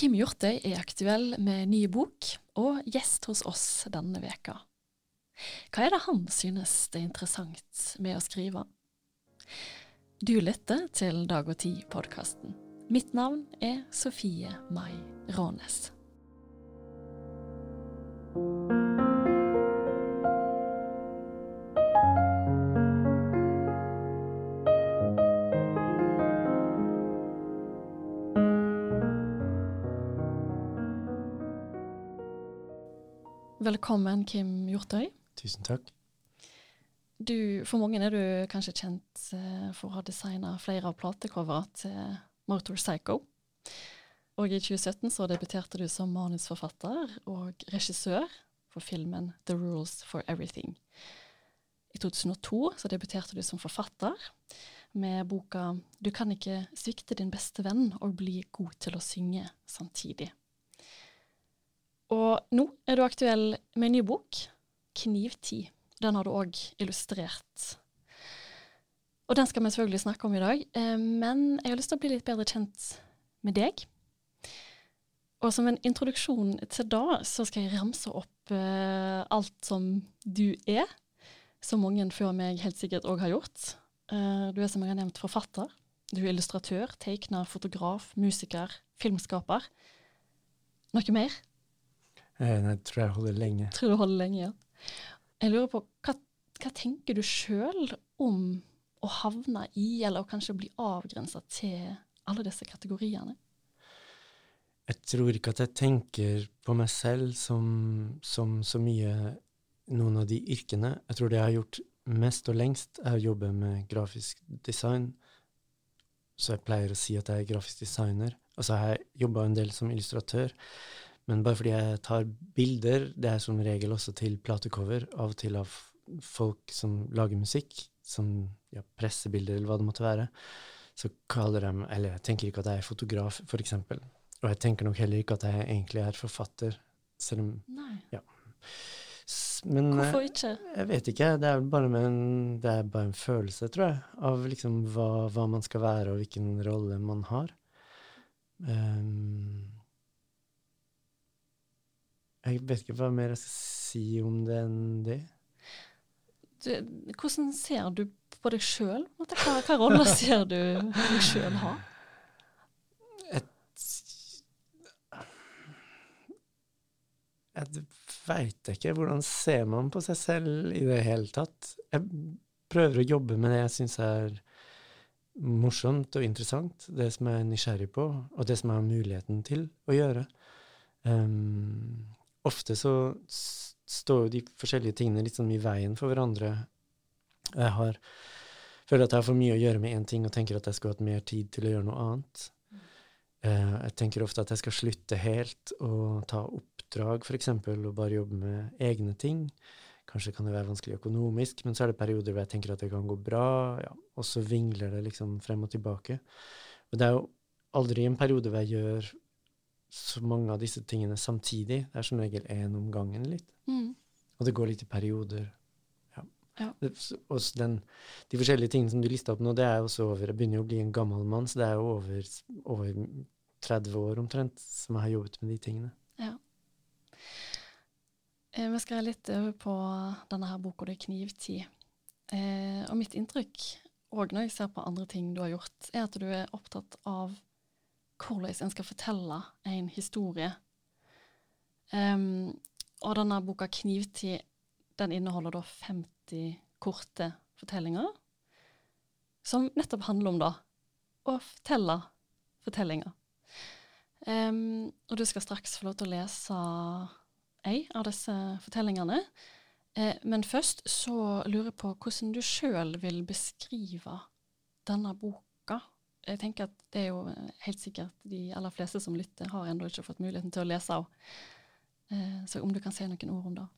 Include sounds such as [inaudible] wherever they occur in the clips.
Kim Hjortøy er aktuell med ny bok, og gjest hos oss denne veka. Hva er det han synes det er interessant med å skrive? Du lytter til Dag og Tid-podkasten. Mitt navn er Sofie Mai Rånes. Velkommen, Kim Hjortøy. Tusen takk. Du, for mange er du kanskje kjent eh, for å ha designa flere av platecoverne til Motor Psycho. Og i 2017 så debuterte du som manusforfatter og regissør for filmen The Rules for Everything. I 2002 så debuterte du som forfatter med boka Du kan ikke svikte din beste venn og bli god til å synge samtidig. Og nå er du aktuell med en ny bok, 'Knivtid'. Den har du òg illustrert. Og den skal vi selvfølgelig snakke om i dag, eh, men jeg har lyst til å bli litt bedre kjent med deg. Og som en introduksjon til da, så skal jeg ramse opp uh, alt som du er, som mange før meg helt sikkert òg har gjort. Uh, du er som jeg har nevnt forfatter. Du er illustratør, tegner, fotograf, musiker, filmskaper. Noe mer? Eh, nei, jeg tror jeg holder lenge. Tror du holder lenge, ja. Jeg lurer på, hva, hva tenker du sjøl om å havne i, eller kanskje bli avgrensa til alle disse kategoriene? Jeg tror ikke at jeg tenker på meg selv som, som så mye noen av de yrkene. Jeg tror det jeg har gjort mest og lengst, er å jobbe med grafisk design. Så jeg pleier å si at jeg er grafisk designer. Altså, jeg har jobba en del som illustratør. Men bare fordi jeg tar bilder, det er som regel også til platecover, av og til av folk som lager musikk, som ja, pressebilder eller hva det måtte være, så kaller de Eller jeg tenker ikke at jeg er fotograf, for eksempel. Og jeg tenker nok heller ikke at jeg egentlig er forfatter, selv om Nei. Ja. Men Hvorfor ikke? jeg vet ikke. Det er bare, en, det er bare en følelse, tror jeg, av liksom hva, hva, man skal være, og hvilken rolle man har. Um, jeg vet ikke hva mer jeg skal si om det enn det. Du, hvordan ser du på deg sjøl? Hva, hva roller ser du deg sjøl ha? Jeg veit ikke. Hvordan ser man på seg selv i det hele tatt? Jeg prøver å jobbe med det jeg syns er morsomt og interessant, det som jeg er nysgjerrig på, og det som jeg har muligheten til å gjøre. Um, ofte så står jo de forskjellige tingene litt sånn i veien for hverandre. Jeg har, føler at jeg har for mye å gjøre med én ting, og tenker at jeg skulle hatt mer tid til å gjøre noe annet. Uh, jeg tenker ofte at jeg skal slutte helt og ta oppdrag, f.eks., og bare jobbe med egne ting. Kanskje kan det være vanskelig økonomisk, men så er det perioder hvor jeg tenker at det kan gå bra, ja, og så vingler det liksom frem og tilbake. Og det er jo aldri en periode hvor jeg gjør så mange av disse tingene samtidig. Det er som regel én om gangen litt. Mm. Og det går litt i perioder. Ja. Ja. Det, og den, de forskjellige tingene som du lista opp nå, det er også over Jeg begynner jo å bli en gammel mann, så det er jo over, over 30 år omtrent som jeg har jobbet med de tingene. Ja. Eh, vi skal litt over på denne her boka di, 'Knivtid'. Eh, og mitt inntrykk, òg når jeg ser på andre ting du har gjort, er at du er opptatt av hvordan en skal fortelle en historie. Um, og denne boka 'Knivtid' den inneholder da 50 korte fortellinger som nettopp handler om da, å fortelle fortellinger. Um, og du skal straks få lov til å lese ei av disse fortellingene. Eh, men først så lurer jeg på hvordan du sjøl vil beskrive denne boka. Jeg tenker at det er jo helt sikkert de aller fleste som lytter, har ennå ikke fått muligheten til å lese av. Eh, så om du kan si noen ord om det.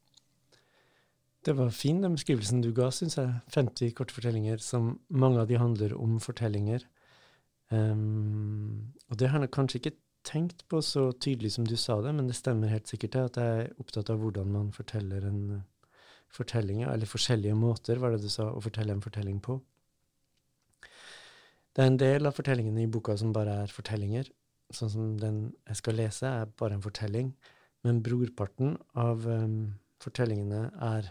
Det var fin den beskrivelsen du ga, syns jeg. 50 korte fortellinger som mange av de handler om fortellinger. Um, og det har jeg kanskje ikke tenkt på så tydelig som du sa det, men det stemmer helt sikkert at jeg er opptatt av hvordan man forteller en fortelling, eller forskjellige måter, var det du sa, å fortelle en fortelling på. Det er en del av fortellingene i boka som bare er fortellinger, sånn som den jeg skal lese, er bare en fortelling, men brorparten av um, fortellingene er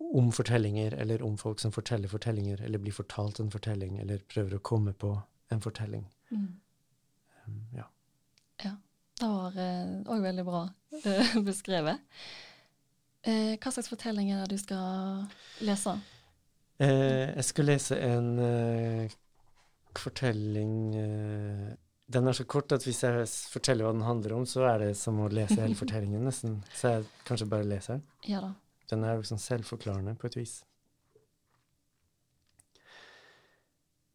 om fortellinger, eller om folk som forteller fortellinger, eller blir fortalt en fortelling, eller prøver å komme på en fortelling. Mm. Um, ja. ja. Det var òg uh, veldig bra uh, [laughs] beskrevet. Uh, hva slags fortelling er det du skal lese? Jeg skulle lese en fortelling Den er så kort at hvis jeg forteller hva den handler om, så er det som å lese hele [laughs] fortellingen, nesten. Så jeg kanskje bare leser den. Ja da. Den er liksom selvforklarende på et vis.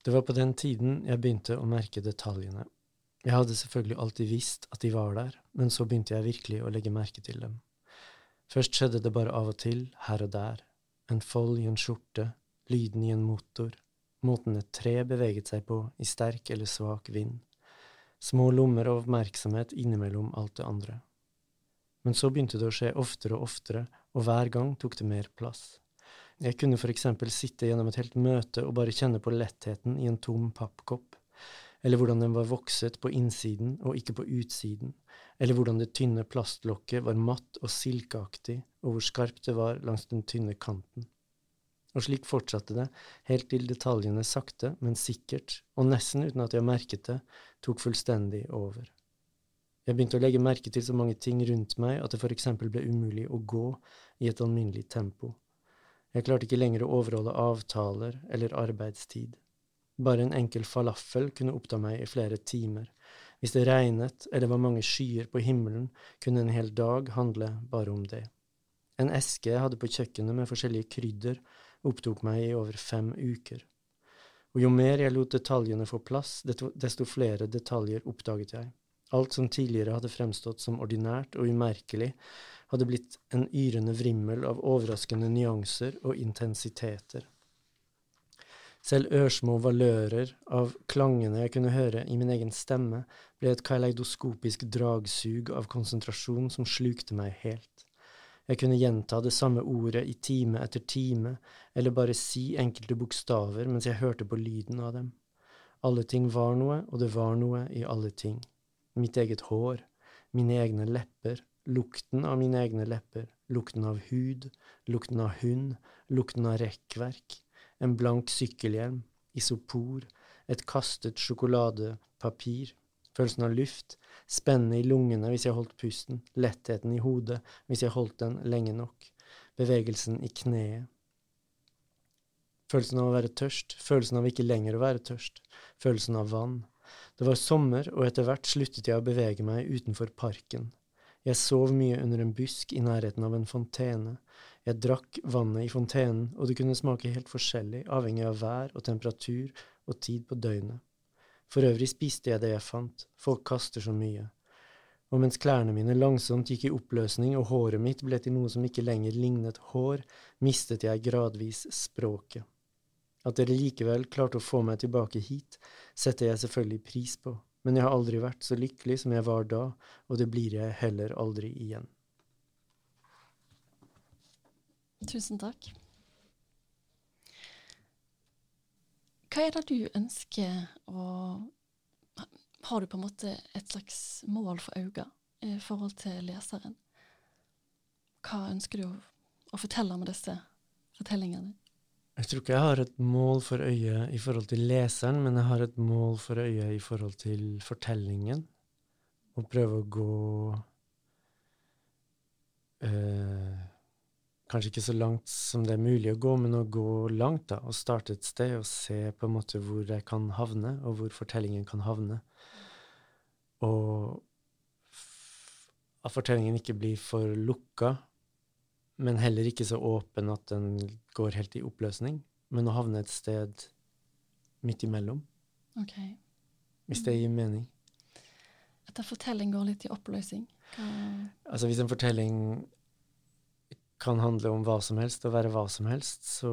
Det var på den tiden jeg begynte å merke detaljene. Jeg hadde selvfølgelig alltid visst at de var der, men så begynte jeg virkelig å legge merke til dem. Først skjedde det bare av og til, her og der, en fold i en skjorte, lyden i en motor, måten et tre beveget seg på i sterk eller svak vind, små lommer av oppmerksomhet innimellom alt det andre. Men så begynte det å skje oftere og oftere, og hver gang tok det mer plass. Jeg kunne for eksempel sitte gjennom et helt møte og bare kjenne på lettheten i en tom pappkopp, eller hvordan den var vokset på innsiden og ikke på utsiden, eller hvordan det tynne plastlokket var matt og silkeaktig, og hvor skarpt det var langs den tynne kanten. Og slik fortsatte det, helt til detaljene sakte, men sikkert, og nesten uten at jeg merket det, tok fullstendig over. Jeg begynte å legge merke til så mange ting rundt meg at det for eksempel ble umulig å gå i et alminnelig tempo. Jeg klarte ikke lenger å overholde avtaler eller arbeidstid. Bare en enkel falafel kunne oppta meg i flere timer. Hvis det regnet eller var mange skyer på himmelen, kunne en hel dag handle bare om det. En eske jeg hadde på kjøkkenet med forskjellige krydder, opptok meg i over fem uker. Og jo mer jeg lot detaljene få plass, desto flere detaljer oppdaget jeg. Alt som tidligere hadde fremstått som ordinært og umerkelig, hadde blitt en yrende vrimmel av overraskende nyanser og intensiteter. Selv ørsmå valører av klangene jeg kunne høre i min egen stemme, ble et kaleidoskopisk dragsug av konsentrasjon som slukte meg helt. Jeg kunne gjenta det samme ordet i time etter time, eller bare si enkelte bokstaver mens jeg hørte på lyden av dem. Alle ting var noe, og det var noe i alle ting mitt eget hår, mine egne lepper, lukten av mine egne lepper, lukten av hud, lukten av hund, lukten av rekkverk, en blank sykkelhjelm, isopor, et kastet sjokoladepapir, følelsen av luft, spennet i lungene hvis jeg holdt pusten, lettheten i hodet hvis jeg holdt den lenge nok, bevegelsen i kneet. Følelsen av å være tørst, følelsen av ikke lenger å være tørst, følelsen av vann, det var sommer, og etter hvert sluttet jeg å bevege meg utenfor parken. Jeg sov mye under en busk i nærheten av en fontene. Jeg drakk vannet i fontenen, og det kunne smake helt forskjellig, avhengig av vær og temperatur og tid på døgnet. For øvrig spiste jeg det jeg fant, folk kaster så mye. Og mens klærne mine langsomt gikk i oppløsning og håret mitt ble til noe som ikke lenger lignet hår, mistet jeg gradvis språket. At dere likevel klarte å få meg tilbake hit, setter jeg selvfølgelig pris på, men jeg har aldri vært så lykkelig som jeg var da, og det blir jeg heller aldri igjen. Tusen takk. Hva er det du ønsker å Har du på en måte et slags mål for øynene i forhold til leseren? Hva ønsker du å fortelle med disse fortellingene? Jeg tror ikke jeg har et mål for øye i forhold til leseren, men jeg har et mål for øye i forhold til fortellingen. Å prøve å gå eh, Kanskje ikke så langt som det er mulig å gå, men å gå langt, da. Og starte et sted og se på en måte hvor jeg kan havne, og hvor fortellingen kan havne. Og at fortellingen ikke blir for lukka, men heller ikke så åpen at den går helt i oppløsning, men å havne et sted midt imellom. Okay. Hvis det gir mening. At en fortelling går litt i oppløsning? Altså hvis en fortelling kan handle om hva som helst og være hva som helst, så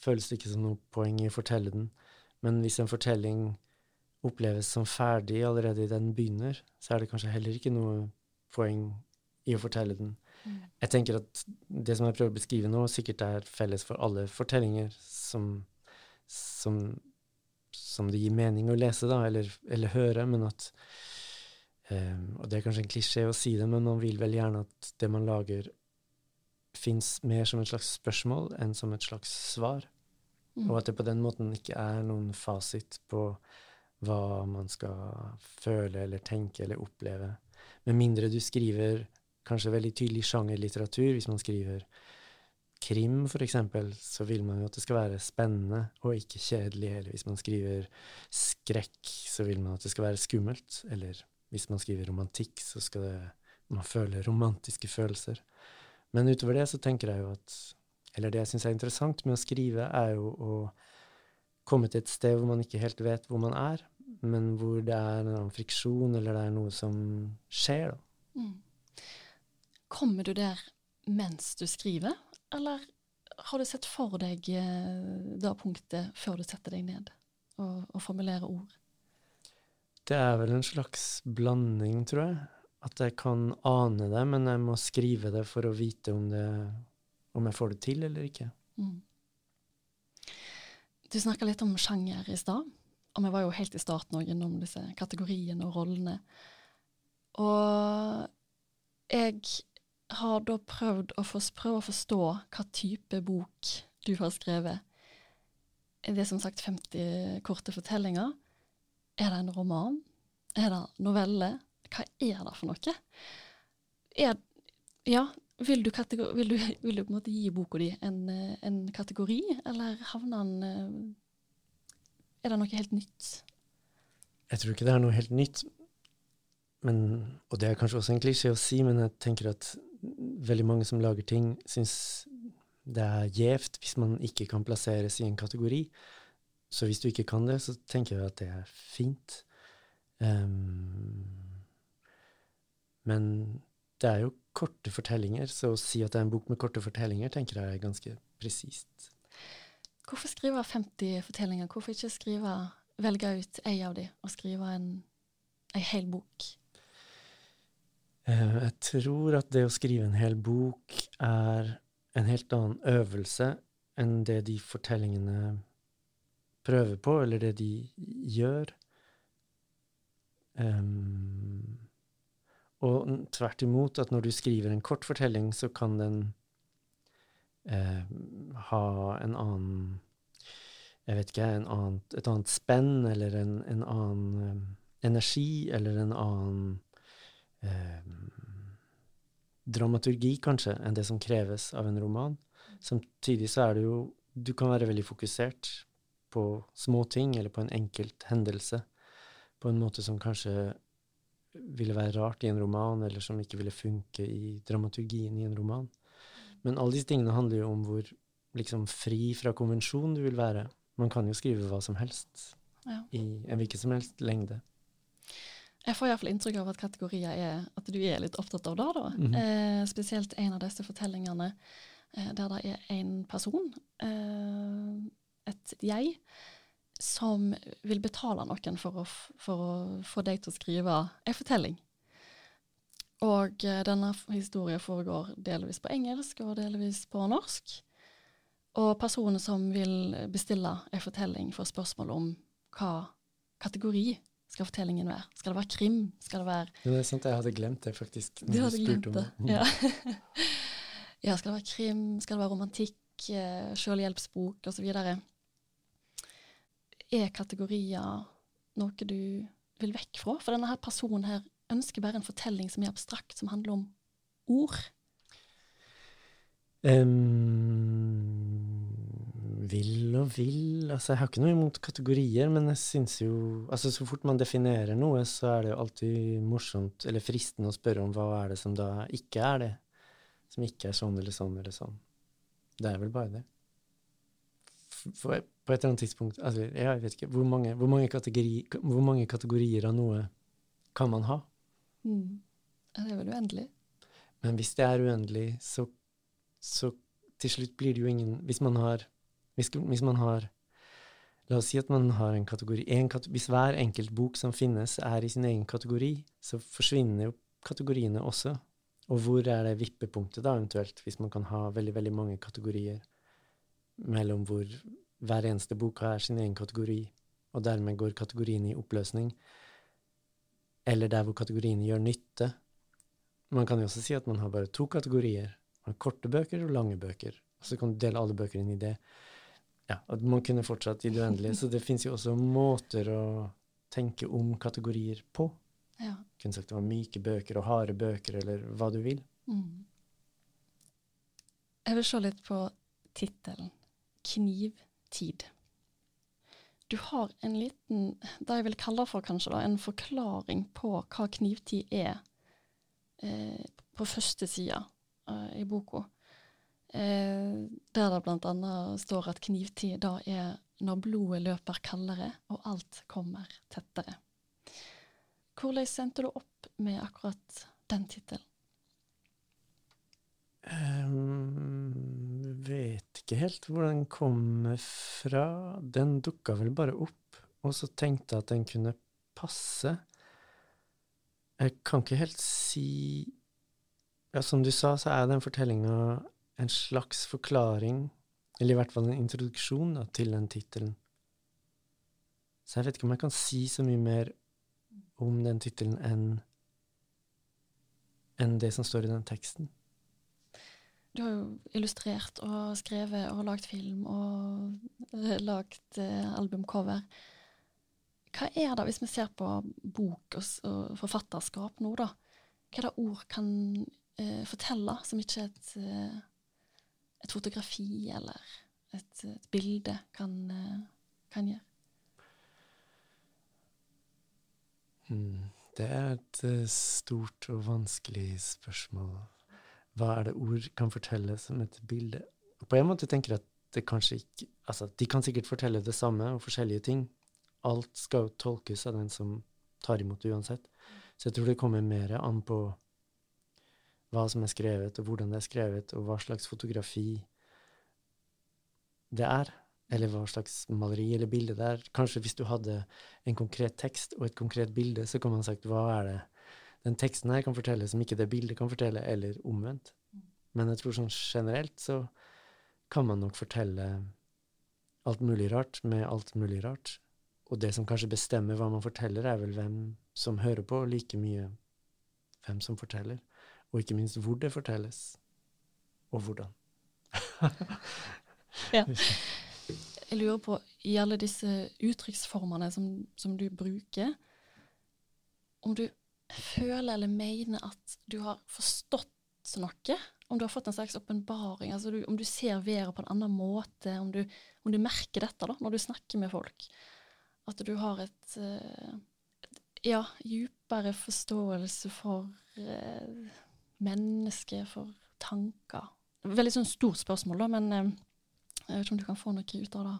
føles det ikke som noe poeng i å fortelle den. Men hvis en fortelling oppleves som ferdig allerede i den begynner, så er det kanskje heller ikke noe poeng i å fortelle den. Jeg tenker at det som jeg prøver å beskrive nå, sikkert er felles for alle fortellinger som, som, som det gir mening å lese, da, eller, eller høre, men at um, Og det er kanskje en klisjé å si det, men man vil vel gjerne at det man lager, fins mer som et slags spørsmål enn som et slags svar. Mm. Og at det på den måten ikke er noen fasit på hva man skal føle eller tenke eller oppleve. Med mindre du skriver kanskje veldig tydelig sjangerlitteratur. Hvis man skriver krim, eksempel, så vil man jo at det skal være spennende og ikke kjedelig. Eller hvis man skriver skrekk, så vil man at det skal være skummelt. Eller hvis man skriver romantikk, så skal det, man føle romantiske følelser. Men utover det så tenker jeg jo at Eller det jeg syns er interessant med å skrive, er jo å komme til et sted hvor man ikke helt vet hvor man er, men hvor det er en friksjon, eller det er noe som skjer, da. Mm. Kommer du der mens du skriver, eller har du sett for deg da det punktet før du setter deg ned og, og formulerer ord? Det er vel en slags blanding, tror jeg at jeg kan ane det, men jeg må skrive det for å vite om, det, om jeg får det til eller ikke. Mm. Du snakka litt om sjanger i stad, og vi var jo helt i starten òg gjennom disse kategoriene og rollene. Og jeg har da prøvd å, prøve å forstå hva type bok du har skrevet. Er det som sagt 50 korte fortellinger? Er det en roman? Er det novelle? Hva er det for noe? Er, ja, vil du, vil, du, vil du, på en måte gi boka di en, en kategori, eller havner den eh, Er det noe helt nytt? Jeg tror ikke det er noe helt nytt. Men, og det er kanskje også en klisjé å si, men jeg tenker at veldig mange som lager ting, syns det er gjevt hvis man ikke kan plasseres i en kategori. Så hvis du ikke kan det, så tenker jeg at det er fint. Um, men det er jo korte fortellinger, så å si at det er en bok med korte fortellinger, tenker jeg er ganske presist. Hvorfor skrive 50 fortellinger? Hvorfor ikke skrive, velge ut ei av de og skrive en, en hel bok? Eh, jeg tror at det å skrive en hel bok er en helt annen øvelse enn det de fortellingene prøver på, eller det de gjør. Um, og tvert imot, at når du skriver en kort fortelling, så kan den eh, ha en annen Jeg vet ikke, annen, et annet spenn, eller en, en annen eh, energi, eller en annen eh, dramaturgi, kanskje, enn det som kreves av en roman. Samtidig så er det jo Du kan være veldig fokusert på små ting, eller på en enkelt hendelse, på en måte som kanskje ville være rart i en roman, eller som ikke ville funke i dramaturgien i en roman. Men alle disse tingene handler jo om hvor liksom fri fra konvensjon du vil være. Man kan jo skrive hva som helst ja. i en hvilken som helst lengde. Jeg får iallfall inntrykk av at kategorier er at du er litt opptatt av det. da. Mm -hmm. eh, spesielt en av disse fortellingene eh, der det er en person, eh, et jeg, som vil betale noen for å, for å få deg til å skrive en fortelling. Og eh, denne historien foregår delvis på engelsk og delvis på norsk. Og personen som vil bestille en fortelling, får spørsmål om hva kategori skal fortellingen være. Skal det være krim? Skal det være ja, Det er sant, jeg hadde glemt det, faktisk. Du hadde glemt det, ja. [laughs] ja. Skal det være krim? Skal det være romantikk? Selvhjelpsbok? Og så osv.? Er kategorier noe du vil vekk fra? For denne her personen her ønsker bare en fortelling som er abstrakt, som handler om ord. Um, vil og vil Altså, jeg har ikke noe imot kategorier, men jeg syns jo Altså, så fort man definerer noe, så er det jo alltid morsomt, eller fristende å spørre om hva er det som da ikke er det? Som ikke er sånn eller sånn eller sånn. Det er vel bare det. For på et eller annet tidspunkt altså, Jeg vet ikke. Hvor mange, hvor mange, kategori, hvor mange kategorier av noe kan man ha? Mm. Ja, det er vel uendelig. Men hvis det er uendelig, så, så til slutt blir det jo ingen Hvis man har, hvis, hvis man har La oss si at man har en kategori en Hvis hver enkelt bok som finnes, er i sin egen kategori, så forsvinner jo kategoriene også. Og hvor er det vippepunktet, da, eventuelt, hvis man kan ha veldig, veldig mange kategorier mellom hvor hver eneste bok har sin egen kategori, og dermed går kategoriene i oppløsning, eller der hvor kategoriene gjør nytte. Man kan jo også si at man har bare to kategorier. Man har korte bøker og lange bøker. Og så kan du dele alle bøker inn i det. Ja, at Man kunne fortsatt i det uendelige. Så det fins jo også måter å tenke om kategorier på. Ja. Kunne sagt det var myke bøker og harde bøker, eller hva du vil. Mm. Jeg vil se litt på tittelen. 'Knivtid'. Du har en liten, det jeg vil kalle for kanskje da, en forklaring på hva knivtid er, eh, på første sida eh, i boka. Eh, der det annet står at knivtid da er når blodet løper kaldere og alt kommer tettere. Hvordan sendte du opp med akkurat den tittelen? Um, vet ikke helt hvor den kommer fra. Den dukka vel bare opp, og så tenkte jeg at den kunne passe. Jeg kan ikke helt si Ja, som du sa, så er den fortellinga en slags forklaring, eller i hvert fall en introduksjon da, til den tittelen. Så jeg vet ikke om jeg kan si så mye mer om den tittelen enn enn det som står i den teksten. Du har jo illustrert og skrevet og lagd film og uh, lagd uh, albumcover. Hva er det, hvis vi ser på bok og, forfatterskap nå, da? Hva er det ord kan eh, fortelle, som ikke et, et fotografi eller et, et bilde kan, kan gjøre? Hmm. Det er et stort og vanskelig spørsmål hva er det ord kan fortelle som et bilde? På en måte tenker jeg at det kanskje ikke Altså, de kan sikkert fortelle det samme og forskjellige ting. Alt skal jo tolkes av den som tar imot det uansett. Så jeg tror det kommer mer an på hva som er skrevet, og hvordan det er skrevet, og hva slags fotografi det er. Eller hva slags maleri eller bilde det er. Kanskje hvis du hadde en konkret tekst og et konkret bilde, så kan man sagt hva er det den teksten her kan fortelle som ikke det bildet kan fortelle, eller omvendt. Men jeg tror sånn generelt så kan man nok fortelle alt mulig rart med alt mulig rart. Og det som kanskje bestemmer hva man forteller, er vel hvem som hører på, like mye hvem som forteller. Og ikke minst hvor det fortelles, og hvordan. [laughs] ja. Jeg lurer på, i alle disse uttrykksformene som, som du bruker, om du føler eller mener at du har forstått noe, om du har fått en slags åpenbaring, altså om du ser været på en annen måte, om du, om du, merker dette da, når du snakker med folk, at du har et, et ja, djupere forståelse for eh, mennesket, for tanker. Veldig sånn stort spørsmål, da, men eh, jeg vet ikke om du kan få noe ut av det.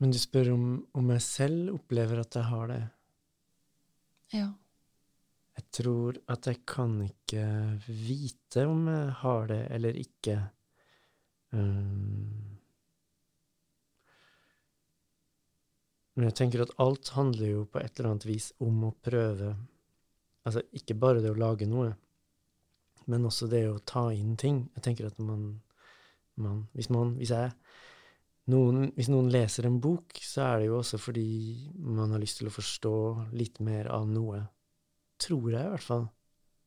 Men du spør om, om jeg selv opplever at jeg har det? Ja. Tror at jeg kan ikke vite om jeg har det eller ikke. Um, men jeg tenker at alt handler jo på et eller annet vis om å prøve Altså ikke bare det å lage noe, men også det å ta inn ting. Jeg tenker at man, man Hvis man Hvis jeg noen, hvis noen leser en bok, så er det jo også fordi man har lyst til å forstå litt mer av noe Tror jeg, i hvert fall.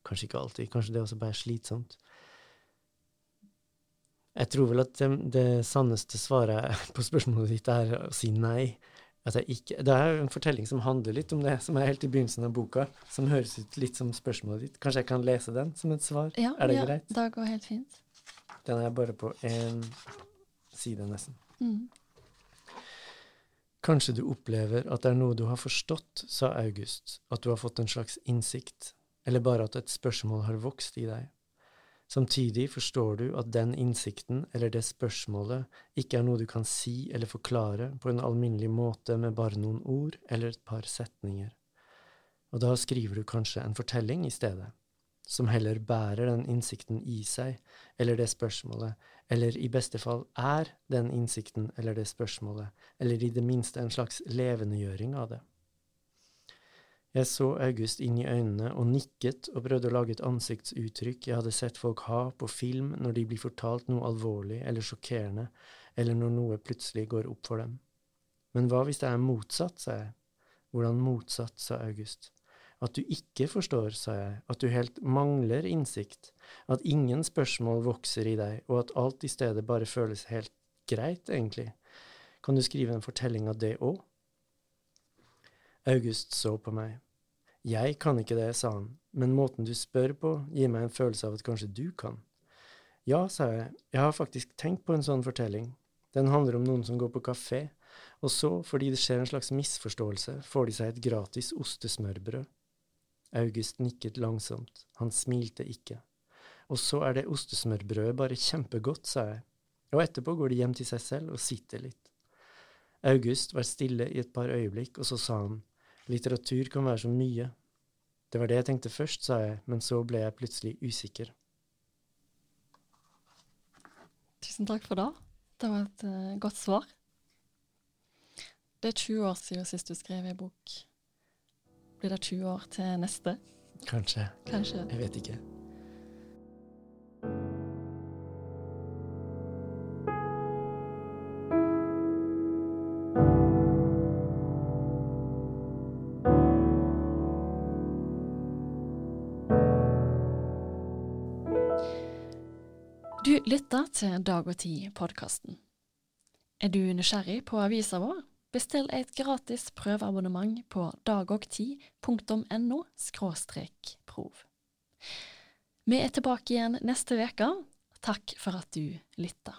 Kanskje ikke alltid. Kanskje det også bare er slitsomt. Jeg tror vel at det, det sanneste svaret på spørsmålet ditt er å si nei. Ikke, det er en fortelling som handler litt om det, som er helt i begynnelsen av boka, som høres ut litt som spørsmålet ditt. Kanskje jeg kan lese den som et svar? Ja, er det ja, greit? Det går helt fint. Den er bare på én side, nesten. Mm. Kanskje du opplever at det er noe du har forstått, sa August, at du har fått en slags innsikt, eller bare at et spørsmål har vokst i deg. Samtidig forstår du at den innsikten eller det spørsmålet ikke er noe du kan si eller forklare på en alminnelig måte med bare noen ord eller et par setninger. Og da skriver du kanskje en fortelling i stedet som heller bærer den innsikten i seg, eller det spørsmålet, eller i beste fall er den innsikten eller det spørsmålet, eller i det minste en slags levendegjøring av det. Jeg så August inn i øynene og nikket og prøvde å lage et ansiktsuttrykk jeg hadde sett folk ha på film når de blir fortalt noe alvorlig eller sjokkerende, eller når noe plutselig går opp for dem. Men hva hvis det er motsatt, sa jeg. Hvordan motsatt, sa August. At du ikke forstår, sa jeg, at du helt mangler innsikt, at ingen spørsmål vokser i deg, og at alt i stedet bare føles helt greit, egentlig. Kan du skrive en fortelling av det òg? August så på meg. Jeg kan ikke det, sa han, men måten du spør på, gir meg en følelse av at kanskje du kan. Ja, sa jeg, jeg har faktisk tenkt på en sånn fortelling. Den handler om noen som går på kafé, og så, fordi det skjer en slags misforståelse, får de seg et gratis ostesmørbrød. August nikket langsomt, han smilte ikke. Og så er det ostesmørbrødet bare kjempegodt, sa jeg, og etterpå går de hjem til seg selv og sitter litt. August var stille i et par øyeblikk, og så sa han, litteratur kan være så mye. Det var det jeg tenkte først, sa jeg, men så ble jeg plutselig usikker. Tusen takk for det. Det var et uh, godt svar. Det er 20 år siden sist du skrev i bok. Blir det 20 år til neste? Kanskje. Kanskje. Jeg vet ikke. Du lytter til Dag og Tid-podkasten. Er du nysgjerrig på avisa vår? Bestill et gratis prøveabonnement på dagogtid.no prov. Vi er tilbake igjen neste uke. Takk for at du lytta.